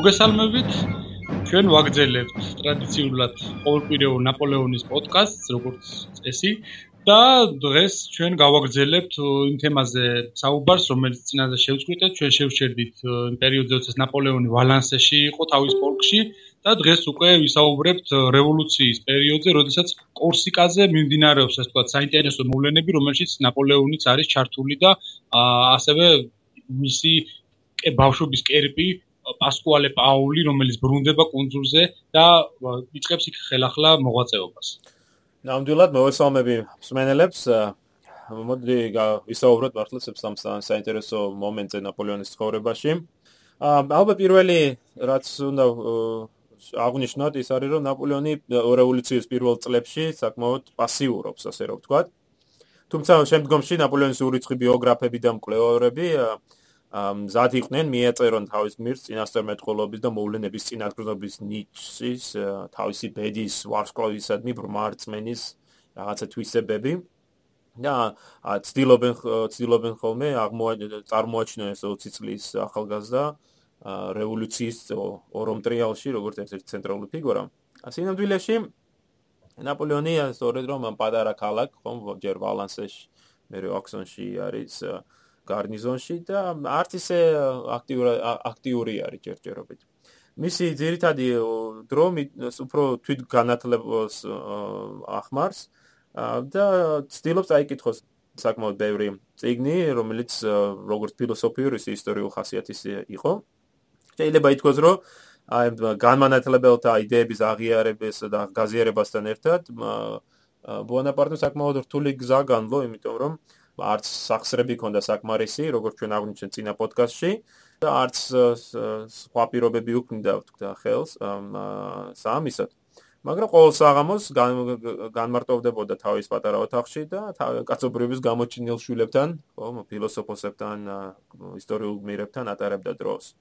მოგესალმებით. ჩვენ ვაგრძელებთ ტრადიციულად ყოველკვირეულ ნაპოლეონის პოდკასტს, როგორც წესი. და დღეს ჩვენ გავაგრძელებთ იმ თემაზე საუბარს, რომელიც წინაზე შევწყვიტეთ. ჩვენ შევშერდით იმ პერიოდზე, როდესაც ნაპოლეონი ვალანსეში იყო თავის პოლკში და დღეს უკვე ვისაუბრებთ რევოლუციის პერიოდზე, როდესაც კორსიკაზე მიმდინარეობს, ასე ვთქვათ, საინტერესო მოვლენები, რომელშიც ნაპოლეონიც არის ჩართული და ასევე მისი ბავშვობის კერპი პასკუალე პაული, რომელიც ბრუნდება კონძულზე და იწყებს იქ ხელახლა მოღვაწეობას. ნამდვილად მოვესალმები მსმენელებს. მოდი ვისაუბროთ მართლაც ამ საინტერესო მომენტზე ნაპოლეონის ცხოვრებაში. ალბათ პირველი რაც უნდა აღნიშნოთ ის არის რომ ნაპოლეონი რევოლუციის პირველ წლებში საკმაოდ პასიურობს, ასე რომ ვთქვათ. თუმცა შემდგომში ნაპოლეონის ურიცხვი ბიოგრაფები და მკვლევარები მზად იყვნენ მიეწერონ თავის გმირს წინასწარმეტყველობის და მოვლენების წინასწრობის ნიჩის თავისი ბედის ვარსკვლავისადმი ბრმარწმენის რაღაცა თვისებები და ცდილობენ ცდილობენ ხოლმე წარმოაჩინონ ეს 20 წლის ახალგაზრდა რევოლუციის ორომტრიალში როგორც ერთ-ერთი ცენტრალური ფიგურა. ასინამდვილეში ნაპოლეონი სწორედ რომ პატარა ქალაქ ხომ ჯერ ვალანსეში მე როაქსონში არის გარნიზონში და არც ისე აქტიური აქტიური არის ჯერჯერობით. მისი ძირითადი დრო უფრო თვით განათლებას ახმარს და ცდილობს აიკითხოს საკმაოდ ბევრი წიგნი, რომელიც როგორც ფილოსოფიური ისტორიული ხასიათის იყო. შეიძლება ითქვას, რომ აი განმანათლებელთა იდეების აღიარებას და გაზიარებასთან ერთად ბონაპარტემ საკმაოდ რთული გზა განლო, იმიტომ რომ არც სახსრები ქონდა საკმარისი, როგორც ჩვენ აღვნიშნეთ წინა პოდკასტში და არც სხვა პირობები უქმნიდა თქვა ხელს სამისად. მაგრამ ყოველ საღამოს განმარტოვდებოდა თავის პატარა ოთახში და კაცობრიობის გამოჩინილ შვილებთან, ხო, ფილოსოფოსებთან, ისტორიულ გმირებთან ატარებდა დროს.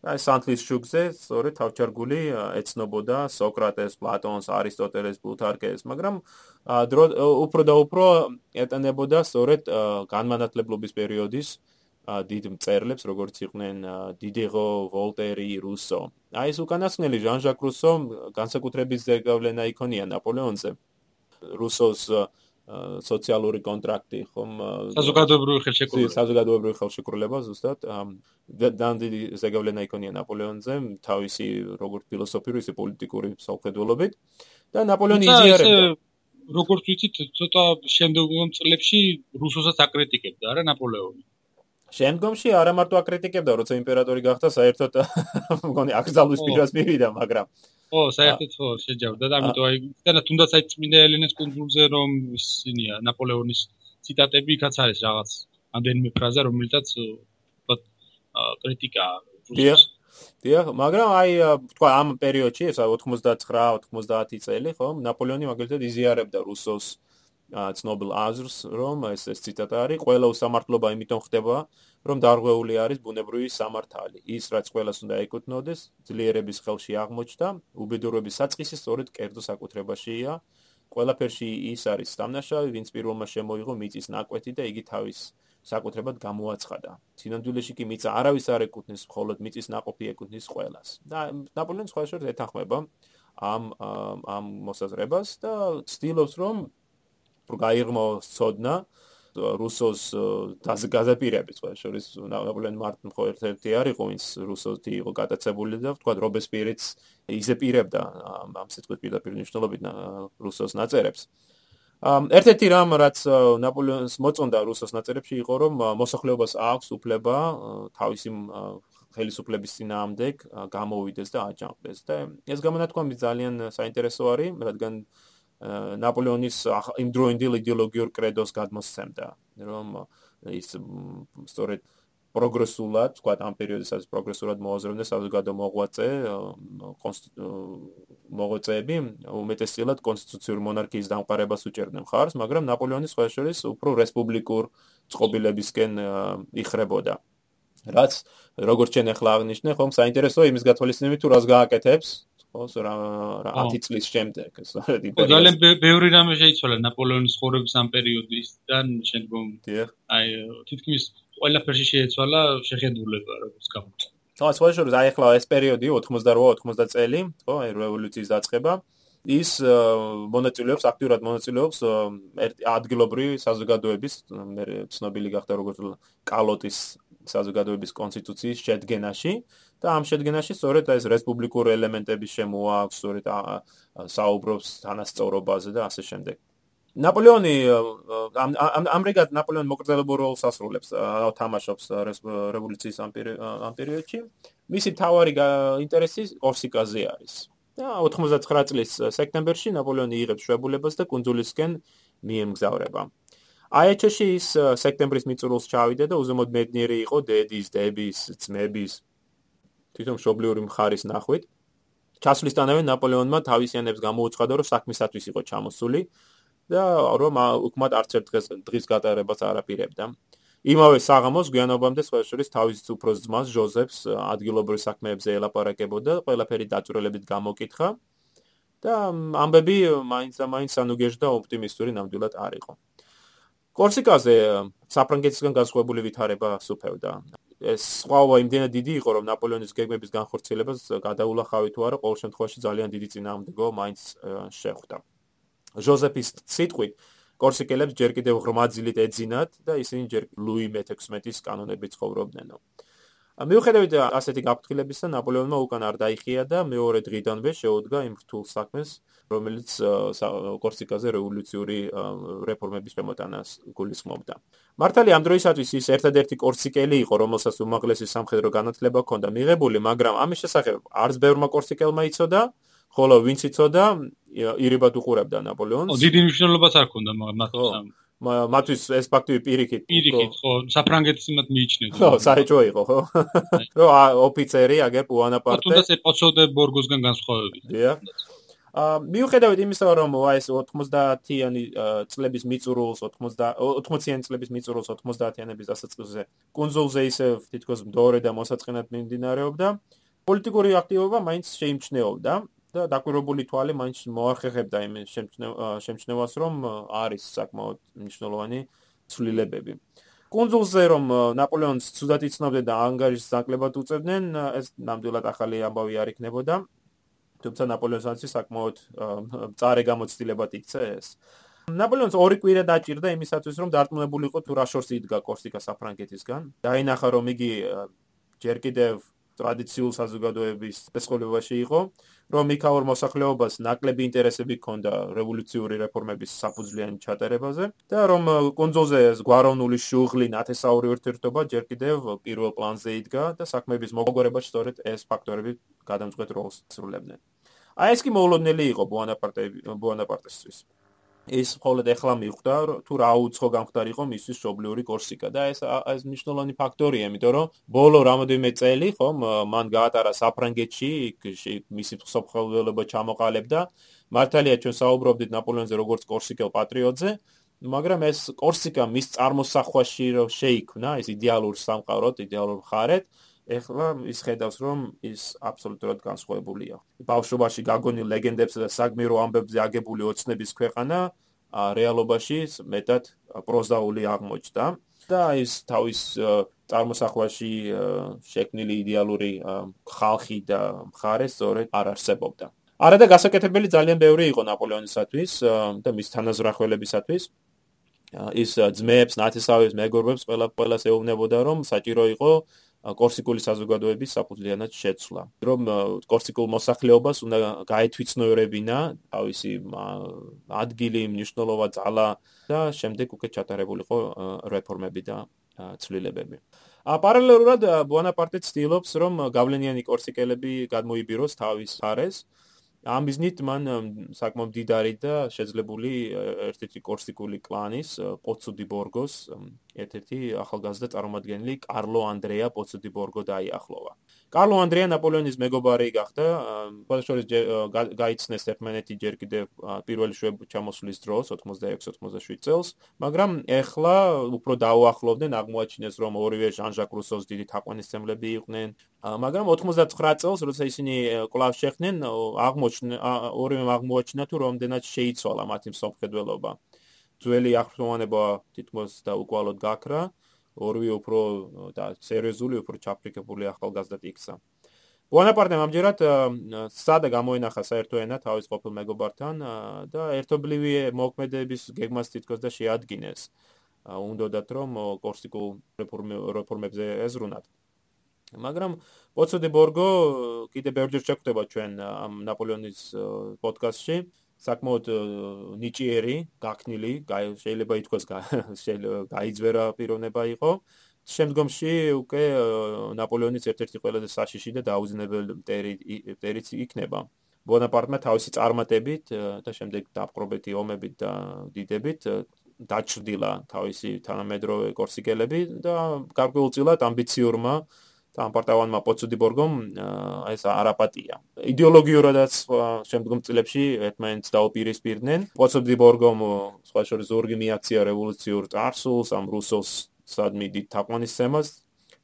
აი სანთლის შუქზე სწორედ თავჩარგული ეცნობოდა სოკრატეს, პლატონს, არისტოტელეს, პლუთარკეს, მაგრამ დრო უფრო და უფრო ეტანებოდა სწორედ განმანათლებლობის პერიოდის დიდ მწერლებს, როგორც იყვნენ დიდეღო, ვოლტერი, რუსო. აი ეს უკანასკნელი ჟან-ჟაკ რუსო განსაკუთრებით ზეგავლენა იქონია ნაპოლეონზე. რუსოს სოციალური კონტრაქტი ხომ საზოგადოებრივი ხელშეკრულება. საზოგადოებრივი ხელშეკრულება ზუსტად დანდი ზეგავლენა იქონია ნაპოლეონზე თავისი როგორც ფილოსოფიური ისე პოლიტიკური სამხედველობით და ნაპოლეონი იზიარებდა. როგორც ვიცით ცოტა შემდგომ წლებში რუსოსაც აკრიტიკებდა არა ნაპოლეონი. შემდგომში არა მარტო აკრიტიკებდა როცა იმპერატორი გახდა საერთოდ მგონი აკრძალვის პირას მივიდა მაგრამ ო, საერთოდ ხო, შეჯავდა და ამიტომ აი და თუნდაც აი წმინდა ელენეს კუნძულზე რომ ისინია ნაპოლეონის ციტატები იქაც არის რაღაც ამდენიმე ფრაზა რომელთაც ვთქვათ კრიტიკა დიახ დიახ მაგრამ აი თქვა ამ პერიოდში ესა 99-90 წელი ხო ნაპოლეონი მაგალითად იზიარებდა რუსოს ცნობილ აზრს რომ ეს ეს ციტატა არის ყველა უსამართლობა იმითომ ხდება რომ დარღვეული არის ბუნებრივი სამართალი. ის რაც ყველას უნდა ეკუთვნოდეს, ძლიერების ხელში აღმოჩნდა, უბედურების საწყისი სწორედ კერძო საკუთრებაშია. ყველაფერში ის არის დამნაშავე, ვინც პირველმა შემოიღო მიწის ნაკვეთი და იგი თავის საკუთრებად გამოაცხადა. სინამდვილეში კი მიწა არავის არ ეკუთვნის, მხოლოდ მიწის ნაყოფი ეკუთვნის ყველას. და ნაპოლეონი სხვა შორს ეთანხმება ამ ამ მოსაზრებას და ცდილობს რომ გაიღმო სოდნა რუსოს გაზაპირების სხვა შორის ნაპოლეონ მარტინ ხო ერთ-ერთი არის ვინც რუსოთი იყო გადაცებული და თქვა რობესპიერიც იზეპირებდა ამ სიტყვის პირდაპირ ნიშნულობით რუსოს ნაწერებს. ერთ-ერთი რამ რაც ნაპოლეონს მოწონდა რუსოს ნაწერებში იყო რომ მოსახლეობას აქვს უფლება თავისი ხელისუფლების ძინაამდე გამოვიდეს და აჯანყდეს და ეს გამონათქვამი ძალიან საინტერესო არის რადგან ნაპოლეონის იმ დროინდელ იდეოლოგიურ კრედოს გადმოსცემდა, რომ ის სწორედ პროგრესულად, თქვა ამ პერიოდისაც პროგრესულად მოაზრებდა საზოგადო მოღვაწე მოღვაწეები, უმეტესწილად კონსტიტუციური მონარქიის დამყარებას უჭერდნენ ხარს, მაგრამ ნაპოლეონის სხვა შორის უფრო რესპუბლიკურ წყობილებისკენ იხრებოდა. რაც როგორც ჩვენ ახლა აღნიშნე, ხომ საინტერესოა იმის გათვალისწინებით თუ რას გააკეთებს ხოს რა რა 10 წლის შემდეგ ეს არის ძალიან ბევრი რამე შეიცვალა ნაპოლეონის ხორების ამ პერიოდისთან შემდგომ აი თითქმის ყველაფერში შეიცვალა შეხედულება როგორც გამოჩნდა ხო, სხვა შორის აი ახლა ეს პერიოდი 88-90 წელი, ხო, აი რევოლუციის დაწყება. ის მონაწილეობს აქტიურად მონაწილეობს ადგილობრივი საზოგადოების მე ცნობილი გახდა როგორც კალოტის საზოგადოების კონსტიტუციის შედგენაში და ამ შედგენაში სწორედ ეს რესპუბლიკური ელემენტების შემოაქვს, სწორედ საუბრობს თანასწორობაზე და ასე შემდეგ. ნაპოლეონი ამ ამრიგად ნაპოლეონი მოკრძალებულ როლს ასრულებს, თამაშობს რევოლუციის ამ პერიოდში. მისი მთავარი ინტერესი კორსიკაზე არის. და 89 წლის სექტემბერში ნაპოლეონი იღებს შვებულებას და კუნძულისკენ მიემგზავრება. აეჩში ის სექტემბრის მიწურულს ჩავიდა და უზომოდ მედნიერი იყო დედის, დების, ძმების თვითონ შობლიური მხარის ნახვით. ჩასვლისთანავე ნაპოლეონმა თავისიანებს გამოუცხადა, რომ საქმისათვის იყო ჩამოსული და რომ უკმად არც ერთ დღეს დღის გატარებას არ აპირებდა. იმავე საღამოს გვიანობამდე სხვა შორის თავის უფროს ძმას ჟოზეფს ადგილობრივ საქმეებზე ელაპარაკებოდა, ყველაფერი დაწვრილებით გამოკითხა და ამბები მაინც და მაინც ანუგეჟდა ოპტიმისტური ნამდვილად არ იყო. კორსიკაზე საფრანგეთისგან განსხვავებული ვითარება სუფევდა. ეს სხვაობა იმდენად დიდი იყო, რომ ნაპოლეონის გეგმების განხორციელებას გადაულახავი თუ არა, ყოველ შემთხვევაში ძალიან დიდი წინააღმდეგო მაინც შეხვდა. ჟოზეფის სიტყვით კორსიკელებს ჯერ კიდევ ღრმაძილით ეძინათ და ისინი ჯერ ლუი მე-16-ის კანონებით ცხოვრობდნენ. მიუხედავად ასეთი გაფრთხილებისა, ნაპოლეონმა უკან არ დაიხია და მეორე დღიდანვე შეუდგა იმ რთულ საქმეს, რომელიც კორსიკაზე რევოლუციური რეფორმების შემოტანას გულისხმობდა. მართალია ამ დროისათვის ის ერთადერთი კორსიკელი იყო, რომელსაც უმაღლესი სამხედრო განათლება ჰქონდა მიღებული, მაგრამ ამის შესახებ არც ბევრმა კორსიკელმა იცოდა, ხოლო ვინც იცოდა, ირიბად უყურებდა ნაპოლეონს. დიდი მნიშვნელობას არ ჰქონდა მაგრამ მათთვის ეს ფაქტი პირიქით პირიქით ხო საფრანგეთის იმათ მიიჩნევდა ხო საერთო იყო ხო? რო ოფიცერი აგერ პუანაპარტე. თუნდაც ეპოცოდე ბორგოსგან განსხვავებით დიახ მიუხედავად იმისა რომ ეს 90-იანი წლების მიწურულს 80 80-იანი წლების მიწურულს 90-იანების დასაწყისზე კონსულზე ისე თითქოს მდორე და მოსაწყენად მიმდინარეობდა პოლიტიკური აქტივობა მაინც შეიმჩნეობდა და დაკვირვებული თვალი მაინც მოახერხებდა იმ შემჩნევას, რომ არის საკმაოდ მნიშვნელოვანი ცვლილებები. კონსულზე რომ ნაპოლეონს ცუდად იცნობდნენ და ანგარიშს საკლებად უწევდნენ, ეს ნამდვილად ახალი ამბავი არ იქნებოდა. თუმცა ნაპოლეონსაც საკმაოდ წარე გამოცდილებად იქცა ეს. ნაპოლეონს ორი კვირა დაჭირდა იმისათვის, რომ დარწმუნებულიყო თუ რა შორს იდგა კორსიკა საფრანგეთისგან. დაინახა რომ იგი ჯერ კიდევ ტრადიციულ საზოგადოების სპეციალობაში იყო, რომ მიქაურ მოსახლეობას ნაკლები ინტერესები ჰქონდა რევოლუციური რეფორმების საფუძვლიანი ჩატარებაზე და რომ კონძოზე ეს გვაროვნული შუღლი ნათესაური ურთიერთობა ჯერ კიდევ პირველ პლანზე იდგა და საქმეების მოგვარებაში სწორედ ეს ფაქტორები გადამწყვეტ როლს ასრულებდნენ. აი ეს კი მოულოდნელი იყო ბუანაპარტე ბუანაპარტესთვის. ის მხოლოდ ეხლა მიხვდა თუ რა უცხო გამხდარიყო მისთვის შობლიური კორსიკა და ეს ეს მნიშვნელოვანი ფაქტორია, იმიტომ რომ ბოლო რამოდენიმე წელი ხომ მან გაატარა საფრანგეთში, მისი მსოფლმხედველობა ჩამოყალიბდა. მართალია ჩვენ საუბრობდით ნაპოლეონზე როგორც კორსიკელ პატრიოტზე, მაგრამ ეს კორსიკა მის წარმოსახვაში რო შეიქმნა, ეს იდეალურ სამყაროთ, იდეალურ ხარეთ, ეხლა ის ხედავს რომ ის აბსოლუტურად განსხვავებულია. ბავშვობაში გაგონილ ლეგენდებს და საგმირო ამბებზე აგებული ოცნების ქვეყანა რეალობაში მეტად პროზაული აღმოჩნდა და ის თავის წარმოსახვაში შექმნილი იდეალური ხალხი და მხარე სწორედ არ არსებობდა. არადა გასაკეთებელი ძალიან ბევრი იყო ნაპოლეონისათვის და მის თანაზრახველებისათვის. ის ძმებს, ნათესავებს, მეგობრებს ყველა ყველას ეუბნებოდა რომ საჭირო იყო კორსიკული საზოგადოების საფუძვლიანად შეცვლა. რომ კორსიკულ მოსახლეობას უნდა გაეთვიცნოერებინა თავისი ადგილი, მნიშვნელობა, ძალა და შემდეგ უკვე ჩატარებულიყო რეფორმები და ცვლილებები. ა პარალელურად ბონაპარტე ცდილობს რომ გავლენიანი კორსიკელები გადმოიბიროს თავის ხარეს ამ ბიზნით მან საკმაოდ დიდარი და შეძლებული ერთ-ერთი კორსიკული კლანის პოცუ დი ბორგოს ერთ-ერთი ახალგაზრდა წარმომადგენელი კარლო ანდრეა პოცუ დი ბორგო დაიახლოვა. კარლო ანდრეა ნაპოლეონის მეგობარი გახდა, პოსტორის გაიცნეს ერთმანეთი ჯერ კიდევ პირველი შვები ჩამოსulis დროს 86-87 წელს, მაგრამ ეხლა უფრო დაუახლოვდნენ, აღმოაჩინეს რომ ორივე ჟან-ჟაკ რუსოს დიდი თაყვანისმცემლები იყვნენ, მაგრამ 89 წელს როცა ისინი კლავ შეხდნენ, აღმოჩნდა ორივე აღმოაჩინა თუ რამდენად შეიცვალა მათი მსოფლმხედველობა. ძველი აღფრთოვანება თითქოს და უკვალოდ გაქრა. ორივე უფრო და სერიოზული, უფრო ჩაფრიქებული ახალგაზრდა იქცა. ბონაპარტემ ამჯერად სადა გამოენახა საერთო ენა თავის ყოფილ მეგობართან და ერთობლივი მოქმედების გეგმას თითქოს და შეადგინეს. უნდათ რომ კორსიკულ რეფორმებზე ეზრუნათ. მაგრამ პოცო დე ბორგო კიდე ბევრჯერ შეხვდება ჩვენ ამ ნაპოლეონის პოდკასტში. საკმაოდ ნიჭიერი, გაქნილი, შეიძლება ითქვას შეიძლება გაიძვერა პიროვნება იყო. შემდგომში უკვე ნაპოლეონის ერთ-ერთი ყველაზე საშიში და დაუძინებელი მტერიც იქნება. ბონაპარტმა თავისი წარმატებით და შემდეგ დაპყრობეთი ომებით და დიდებით დაჭრდილა თავისი თანამედროვე კორსიკელები და გარკვეულწილად ამბიციურმა ამპარტავანმა პოცუდიბორგომ ეს არაპატია. იდეოლოგიურადაც შემდგომ წლებში ერთმანეთს დაუპირისპირდნენ. პოცუდიბორგომ სხვა შორის ზურგი მიაქცია რევოლუციურ წარსულს, ამ რუსოს სადმი დიდ თაყვანისცემას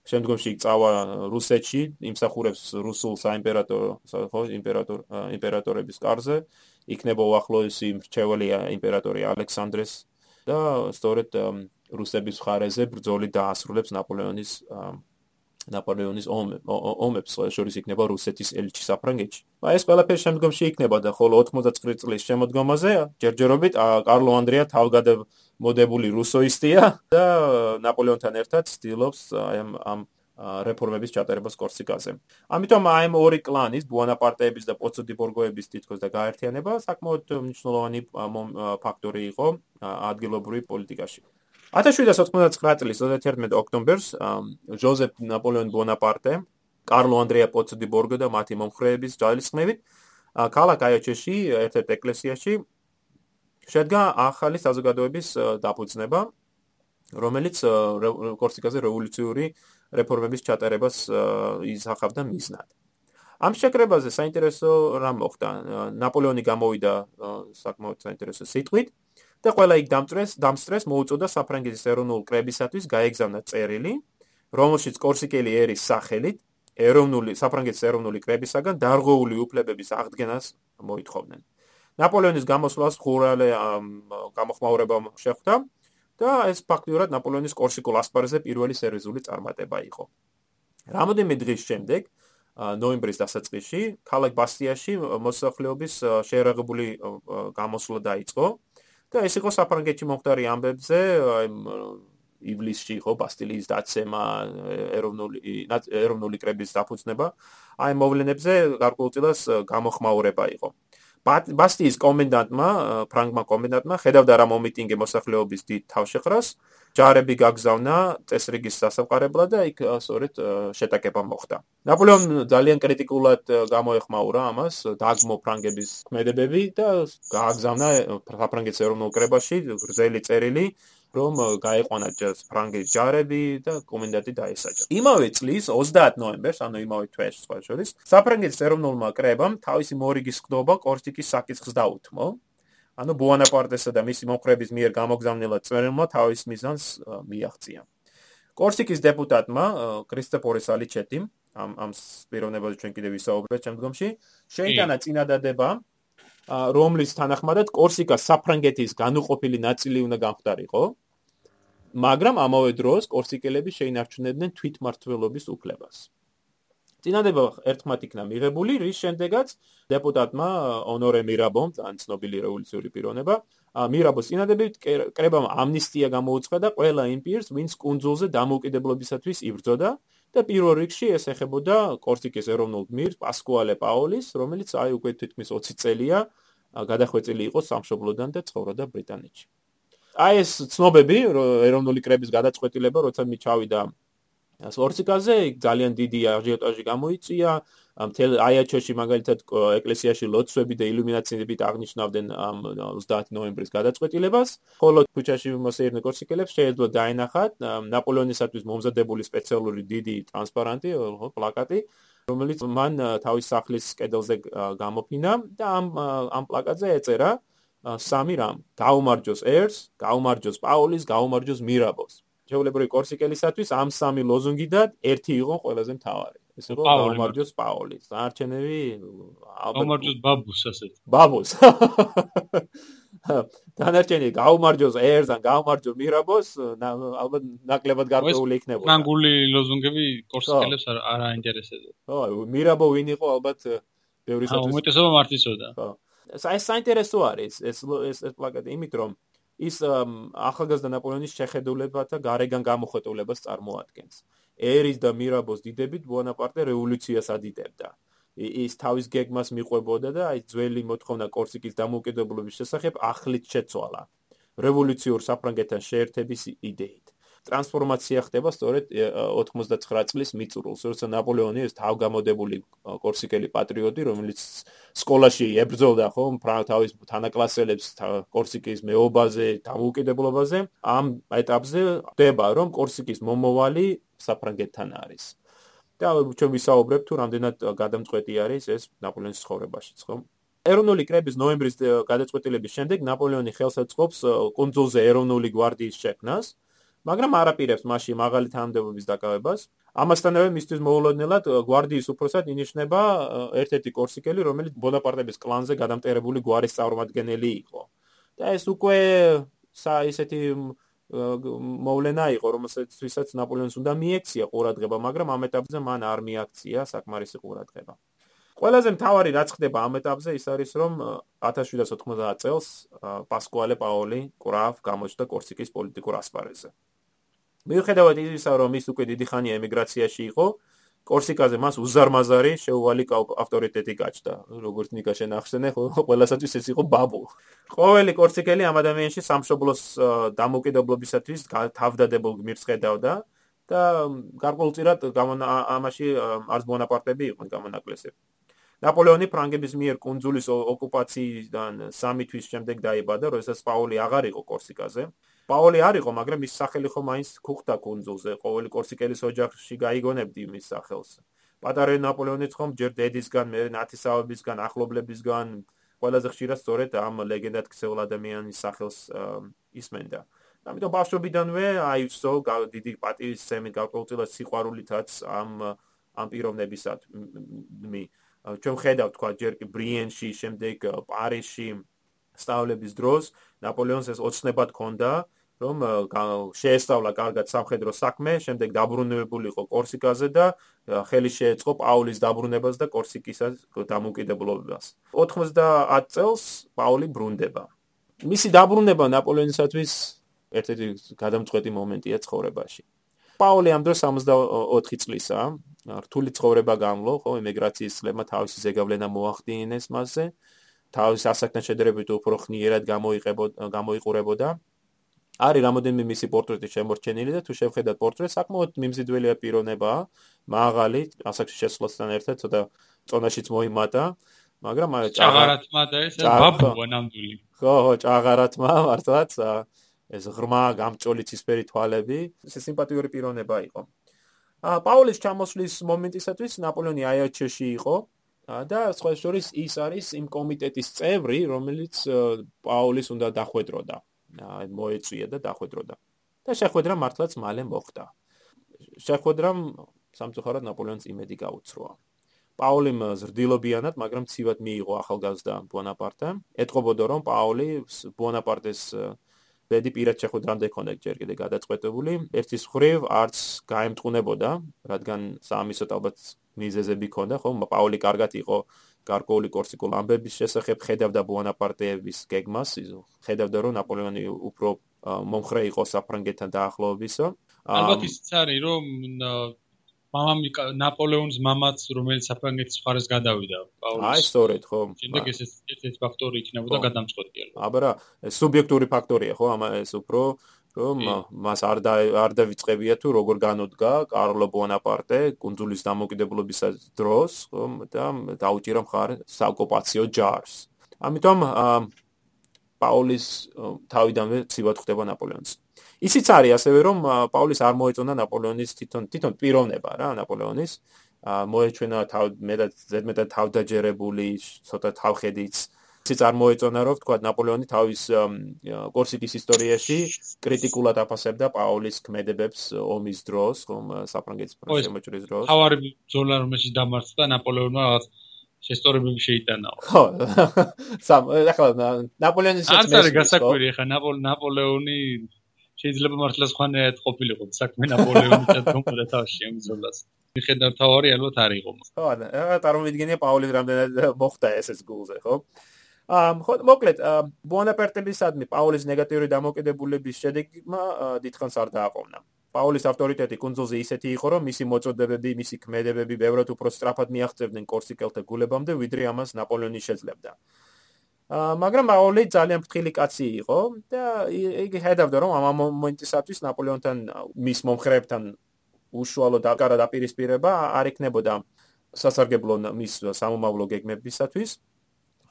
შემდგომში წავა რუსეთში იმსახურებს რუსულ საიმპერატორო ხო იმპერატორ იმპერატორების კარზე იქნება უახლოესი მრჩეველი იმპერატორი ალექსანდრეს და სწორედ რუსების ხარეზე ბრძოლი დაასრულებს ნაპოლეონის ნაპოლეონის ომებს შორის იქნება რუსეთის ელჩი საფრანგეთში. აი ეს ყველაფერი შემდგომში იქნება და ხოლო 99 წლის შემოდგომაზე ჯერჯერობით კარლო ანდრია თავგადებ მოდებული რუსოისტია და ნაპოლეონთან ერთად ცდილობს აი ამ ამ რეფორმების ჩატარებას კორსიკაზე. ამიტომ აი ამ ორი კლანის, ბუანაპარტეების და პოცოდიბორგოების თითქოს და გაერთიანება საკმაოდ მნიშვნელოვანი ფაქტორი იყო ადგილობრივ პოლიტიკაში. 1799 წლის 31 ოქტომბერს ჟოზეფ ნაპოლეონ ბონაპარტე, კარლო ანდრეა პოცოდიბორგო და მათი მომხრეების ძალისხმევით ქალაქ აიოჩეში ერთ-ერთ ეკლესიაში შედგა ახალი საზოგადოების დაფუძნება, რომელიც კორსიკაზე რევოლუციური რეფორმების ჩატარებას ისახავდა მიზნად. ამ შეკრებაზე საინტერესო რამ მოხდა. ნაპოლეონი გამოვიდა საკმაოდ საინტერესო სიტყვით და ყველა იქ დამწრეს, დამსტრეს მოუწოდა საფრანგეთის ეროვნულ კრებისათვის გაეგზავნა წერილი, რომელშიც კორსიკელი ერის სახელით ეროვნული საფრანგეთის ეროვნული კრებისაგან დარღვეული უფლებების აღდგენას მოითხოვდნენ. ნაპოლეონის გამოსვლას ხურალე გამოხმაურება შეხვდა და ეს ფაქტიურად ნაპოლეონის კორსიკულ ასპარეზზე პირველი სერიოზული წარმატება იყო. რამოდენიმე დღის შემდეგ, ნოემბრის დასაწყისში, ქალაქ ბასტიაში მოსახლეობის შეერაღებული გამოსვლა დაიწყო და ეს იყო საფრანგეთში მომხდარი ამბებზე, აი ივლისში იყო ბასტილიის დაცემა, ეროვნული ეროვნული კრების დაფუძნება. აი მოვლენებზე გარკვეულწილად გამოხმაურება იყო. ბასტიის კომენდანტმა, ფრანგმა კომენდანტმა ხედავდა რა მომიტინგე მოსახლეობის დიდ თავშეყრას, ჯარები გაგზავნა წესრიგის სასამყარებლად და იქ სწორედ შეტაკება მოხდა. ნაპოლეონ ძალიან კრიტიკულად გამოეხმაურა ამას, დაგმო ფრანგების ქმედებები და გააგზავნა საფრანგეთის ეროვნულ კრებაში გრძელი წერილი რომ გაეყვანა ჯერ ფრანგის ჯარები და კომენდანტი დაესაჯა. იმავე წლის 30 ნოემბერს, ანუ იმავე თვეში სხვა შორის, საფრანგეთის ეროვნულმა კრებამ თავისი მორიგის ხდობა კორსიკის საკითხს დაუთმო. ანუ ბუანაპარტესა და მისი მომხრეების მიერ გამოგზავნილად წერილმა თავის მიზანს მიაღწია. კორსიკის დეპუტატმა კრისტოფორე სალიჩეტიმ ამ ამ პიროვნებაზე ჩვენ კიდევ ვისაუბრებთ შემდგომში, შეიტანა წინადადება რომლის თანახმადად კორსიკა საფრანგეთის განუყოფელი ნაწილი უნდა გამხდარიყო. მაგრამ ამავე დროს კორსიკელები შეინარჩუნებდნენ თვითმართველობის უფლებას. წინადება ერთხმად იქნა მიღებული, რის შემდეგაც დეპუტატმა ონორე მირაბომ, ძალიან ცნობილი რევოლუციური პიროვნება, მირაბოს წინადებით კრებამ ამნისტია გამოუცხადა და ყველა იმ პირს, ვინც კუნძულზე დამოუკიდებლობისათვის იბრძოდა და პირველ რიგში ეს ეხებოდა კორსიკის ეროვნულ გმირს პასკუალე პაოლის, რომელიც აი უკვე თითქმის 20 წელია გადახვეწილი იყო სამშობლოდან და ცხოვრობდა ბრიტანეთში. აი ეს ცნობები ეროვნული კრების გადაწყვეტილება როცა მე სორციკაზე ძალიან დიდი აჟიოტაჟი გამოიწია მთელ აიაჩოში მაგალითად ეკლესიაში ლოცვები და ილუმინაციები აღნიშნავდნენ ამ 30 ნოემბრის გადაწყვეტილებას. ხოლო ქუჩაში მოსეირნე კორსიკელებს შეიძლება დაენახათ ნაპოლეონისათვის მომზადებული სპეციალური დიდი ტრანსპარანტი ხო პლაკატი რომელიც მან თავის სახლის კედელზე გამოფინა და ამ ამ პლაკატზე ეწერა სამი რამ. გაუმარჯოს ერს, გაუმარჯოს პაულის, გაუმარჯოს მირაბოს. შეულებრივი კორსიკელისათვის ამ სამი ლოზუნგიდან ერთი იყო ყველაზე მთავარი. ეს იყო გაუმარჯოს პაულის. დაარჩენები გაუმარჯოს ბაბუს ასეთ. ბაბუს. დანარჩენი გაუმარჯოს ერს ან გაუმარჯო მირაბოს ალბათ ნაკლებად გარკვეული იქნებოდა ფრანგული ლოზუნგები კორსიკელებს არ აინტერესებდა ხო მირაბო ვინ იყო ალბათ ბევრისათვის უმეტესობა მარტისოდა ხო აი საინტერესო არის ეს ეს პლაკატი იმით რომ ის ახალგაზრდა ნაპოლეონის შეხედულებათა გარეგან გამოხეტულებას წარმოადგენს. ერის და მირაბოს დიდებით ბონაპარტე რევოლუციას ადიდებდა. ის თავის გეგმას მიყვებოდა და აი ძველი მოთხოვნა კორსიკის დამოუკიდებლობის შესახებ ახლით შეცვალა. რევოლუციურ საფრანგეთთან შეერთების იდეით ტრანსფორმაცია ხდება სწორედ 89 წლის მიწურულს, როცა ნაპოლეონი ეს თავგამოდებული კორსიკელი პატრიოტი, რომელიც სკოლაში ებრძოლდა ხომ თავის თანაკლასელებს კორსიკის მეობაზე, დამოუკიდებლობაზე, ამ ეტაპზე ხდება, რომ კორსიკის მომოვალი საფრანგეთთან არის. და ჩვენ ვისაუბრებ თუ რამდენად გადამწყვეტი არის ეს ნაპოლეონის ცხოვრებაშიც, ხო? ეროვნული კრების ნოემბრის გადაწყვეტილების შემდეგ ნაპოლეონი ხელს აწყობს კონძულზე ეროვნული გვარდიის შექმნას, მაგრამ არაპირებს მასში მაღალი თანამდებობის დაკავებას. ამასთანავე მისთვის მოულოდნელად გვარდიის უფროსად ინიშნება ერთ-ერთი კორსიკელი, რომელიც ბონაპარტების კლანზე გადამტერებული გვარის წარმომადგენელი იყო. და ეს უკვე საისეთი მოვლენა იყო, რომელსაც ნაპოლეონს უნდა მიექცია ყურადღება, მაგრამ ამ ეტაპზე მან არ მიაქცია საკმარისი ყურადღება. ყველაზე მთავარი რაც ხდება ამ ეტაპზე ის არის, რომ 1790 წელს პასკუალე პაოლი კრაფ გამოჩნდა კორსიკის პოლიტიკურ ასპარეზზე. მიუხედავად იმისა, რომ ის უკვე დიდი ხანია ემიგრაციაში იყო, კორსიკაზე მას უზარმაზარი შეუვალი ავტორიტეტი გაჩნდა. როგორც ნიკა შენახსენე, ყველასათვის ეს იყო ბაბუ. ყოველი კორსიკელი ამ ადამიანში სამშობლოს დამოუკიდებლობისათვის თავდადებულ გმირს ხედავდა და გარკვეულწილად ამაში არც ბონაპარტები იყვნენ გამონაკლისები. ნაპოლეონი ფრანგების მიერ კონძულის ოკუპაციიდან 3 თვის შემდეგ დაიბადა, როდესაც პაოლი აღარ იყო კორსიკაზე. პაოლი არ იყო, მაგრამ ის სახელი ხო მაინც ქუხთა კონძულზე, ყოველი კორსიკელის ოჯახში გაიგონებდი მის სახელს. პატარა ნაპოლეონიც ხომ ჯერ დედისგან, მე ნათესავებისგან, ახლობლებისგან ყველაზე ხშირად სწორედ ამ ლეგენდად ქცეულ ადამიანის სახელს ისმენდა. ამიტომ ბავშვობიდანვე აივსო დიდი პატივისცემით გაკვეთილად სიყვარულითაც ამ ამ პიროვნებისადმი. ჩვენ ხედავთ თქვა ჯერ კი ბრიენში, შემდეგ პარიზში სწავლების დროს ნაპოლეონს ეს ოცნებად ჰქონდა რომ შეესწავლა კარგად სამხედრო საქმე, შემდეგ დაბრუნებულიყო კორსიკაზე და ხელი შეეწყო პაულის დაბრუნებას და კორსიკისას დამოუკიდებლობას. 90 წელს პაული ბრუნდება. მისი დაბრუნება ნაპოლეონისათვის ერთ-ერთი გადამწყვეტი მომენტია ცხოვრებაში. პაული ამ დროს 64 წლისაა. რთული ცხოვრება გამლო, ხო, ემიგრაციის წლებმა თავისი ზეგავლენა მოახდინეს მასზე. თავის ასაკთან შედარებით უფრო ხნიერად გამოიყებოდა, გამოიყურებოდა. არის რამოდენიმე მისი პორტრეტი შემორჩენილი და თუ შევხედათ პორტრეტს, საკმაოდ მიმზიდველია პიროვნებაა, მაღალი, ასაკში შესვლასთან ერთად ცოტა წონაშიც მოიმატა, მაგრამ ჭაღარათმა და ეს ბაბუა ნამდვილი. ხო, ხო, ჭაღარათმა მართლაც ეს ღრმა გამჭოლი ცისფერი თვალები, ეს სიმპათიური პიროვნება იყო. ა პაულის ჩამოსვლის მომენტისათვის ნაპოლეონი აიაჩეში იყო და სხვა შორის ის არის იმ კომიტეტის წევრი, რომელიც პაულის უნდა დახვედროდა. მოეწვია და დახვედროდა. და შეხვედრა მართლაც მალე მოხდა. შეხვედრამ სამწუხაროდ ნაპოლეონს იმედი გაუცროა. პაოლიმ ზრდილობიანად, მაგრამ ცივად მიიღო ახალგაზრდა ბონაპარტე. ეთყობოდა რომ პაოლი ბონაპარტეს ბედი პირად შეხვედრამდე ქონდა ჯერ კიდე გადაწყვეტებული. ერთის ხრივ არც გაემტყუნებოდა, რადგან სამისოთ ალბათ მიზეზები ქონდა, ხო? პაოლი კარგად იყო გარკვეული კორსიკულ ამბების შესახებ ხედავდა ბონაპარტეების გეგმას, ხედავდა რომ ნაპოლეონი უფრო მომხრე იყო საფრანგეთთან დაახლოებისო. ალბათ ისიც არის რომ მამამ ნაპოლეონის მამაც რომელიც საფრანგეთის მხარეს გადავიდა პაულის. აი სწორედ ხო. შემდეგ ეს ერთ-ერთი ფაქტორი იქნებოდა გადამწყვეტი ალბათ. აბა რა, სუბიექტური ფაქტორია ხო, ამა ეს უფრო რომ მას არ არ დავიწყებია თუ როგორ განოდგა კარლო ბონაპარტე კუნძულის დამოუკიდებლობის დროს და დაუჭირა მხარ საოკუპაციო ჯარს. ამიტომ პაულის თავიდანვე ცივად ხდება ნაპოლეონს. ისიც არის ასევე რომ პაულის არ მოეწონა ნაპოლეონის თვითონ თვითონ პიროვნება რა ნაპოლეონის მოეჩვენა თავ მეტად ზედმეტად თავდაჯერებული ცოტა თავხედიც ისიც არ მოეწონა რომ თქვა ნაპოლეონი თავის კორსიკის ისტორიაში კრიტიკულად აფასებდა პაულის ქმედებებს ომის დროს, ხომ საფრანგეთის პრემიერის დროს. თავარი ბრძოლა რომელშიც დამარცხდა ნაპოლეონმა რაღაც შესწორებები შეიტანაო. ხო. სამ ახლა ნაპოლეონის ეს არის გასაკვირი ხა ნაპოლეონი შეიძლება მართლაც ხანეათ ყოფილიყო საქმე ნაპოლეონის დაგმოდა თავში ამ ზოლას. მიხედავ თავარი ალბათ არ იყო. ხო, რა წარმოვიდგენია პაულის რამდენად მოხდა ეს ეს გულზე, ხო? ამ ხო მოკლედ ბონაპარტებისადმი პაულის ნეგატიური დამოკიდებულების შედეგმა დიდხანს არ დააყოვნა. პაულის ავტორიტეტი კონძულზე ისეთი იყო, რომ მისი მოწოდებები, მისი ქმედებები ბევრად უფრო სწრაფად მიაღწევდნენ კორსიკელთა გულებამდე, ვიდრე ამას ნაპოლეონი შეძლებდა. აა მაგრამ პაული ძალიან ფრთხილი კაცი იყო და იგი ხედავდა, რომ ამ მომენტისათვის ნაპოლეონთან მის მომხრეებთან უშუალო დაკარა დაპირისპირება არ იქნებოდა სასარგებლო მის სამომავლო გეგმებისათვის.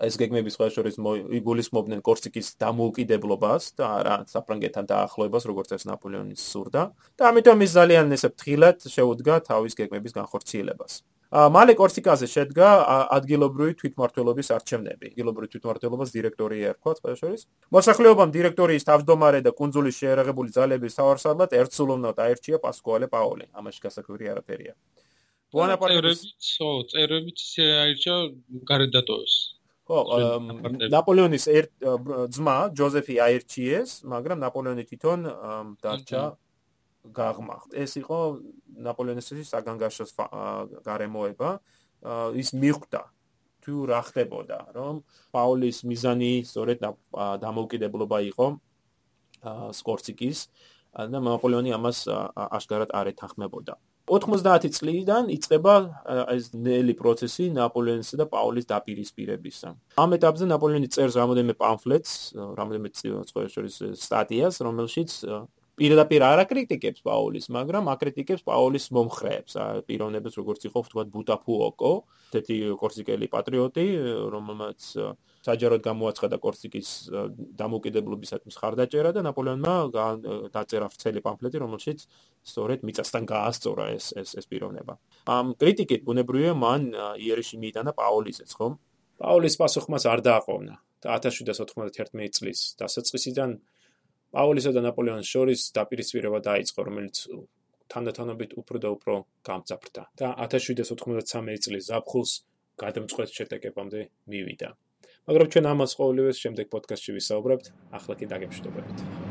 ეს გეგმები სხვა შორის იგულისხმობდნენ კორსიკის დამოუკიდებლობას და არა საფრანგეთთან დაახლოებას, როგორც ეს ნაპოლეონის სურდა. და ამიტომ ის ძალიან ესე ფრთხილად შეუდგა თავის გეგმების განხორციელებას. ა მალე კორსიკაზე შედგა ადგილობრივი თვითმმართველობის არჩევნები. ადგილობრივი თვითმმართველობის დირექტორი ერქვა სხვა შორის. მოსახლეობამ დირექტორიის თავმჯდომარე და კონძულის შეერაღებული ძალების თავარსარდლად ერთსულოვნად აირჩია პასკუალე პაოლი. ამაში გასაკვირი არაფერია. ბონაპარტის წერებით შეაირჩა გარედატოეს. ხო, ნაპოლეონის ერთ ძმა ჯოზეფი აირჩიეს, მაგრამ ნაპოლეონი თვითონ დარჩა გაღმახთ. ეს იყო ნაპოლეონისთვის საგანგაშოს გარემოება. ის მიხვდა თუ რა ხდებოდა, რომ პაულის მიზანი სწორედ დამოუკიდებლობა იყო სკორციკის და ნაპოლეონი ამას აშკარად არ ეთანხმებოდა. 90 წლიდან იწყება ეს ნელი პროცესი ნაპოლეონისა და პაულის დაპირისპირებისა. ამ ეტაპზე ნაპოლეონი წერს რამოდენიმე პამფლეტს, რამოდენიმე წოეშორის სტატიას, რომელშიც პირდაპირ არ აკრიტიკებს პაულის, მაგრამ აკრიტიკებს პაულის მომხრეებს, პიროვნებას როგორც იყო ვთქვათ ბუტაფუოკო, თეთი კორსიკელი პატრიოტი, რომელმაც საჯაროდ გამოაცხადა კორსიკის დამოუკიდებლობისათვის ხარდაჭერა და ნაპოლეონმა დაწერა ვრცელი პამფლეტი, რომელშიც სწორედ მიწასთან გაასწორა ეს ეს ეს პიროვნება. ამ კრიტიკით ბუნებრივია მან იერიში მიიტანა პაულიზეც, ხო? პაულის პასუხმას არ დააყოვნა და 1791 წლის დასაწყისიდან პაულისა და ნაპოლეონის შორის დაპირისპირება დაიწყო, რომელიც თანდათანობით უფრო და უფრო გამძაფრდა და 1793 წლის ზაფხულს გადამწყვეტ შეტაკებამდე მივიდა. მაგრამ ჩვენ ამას ყოველივეს შემდეგ პოდკასტში ვისაუბრებთ, ახლა კი დაგემშვიდობებით.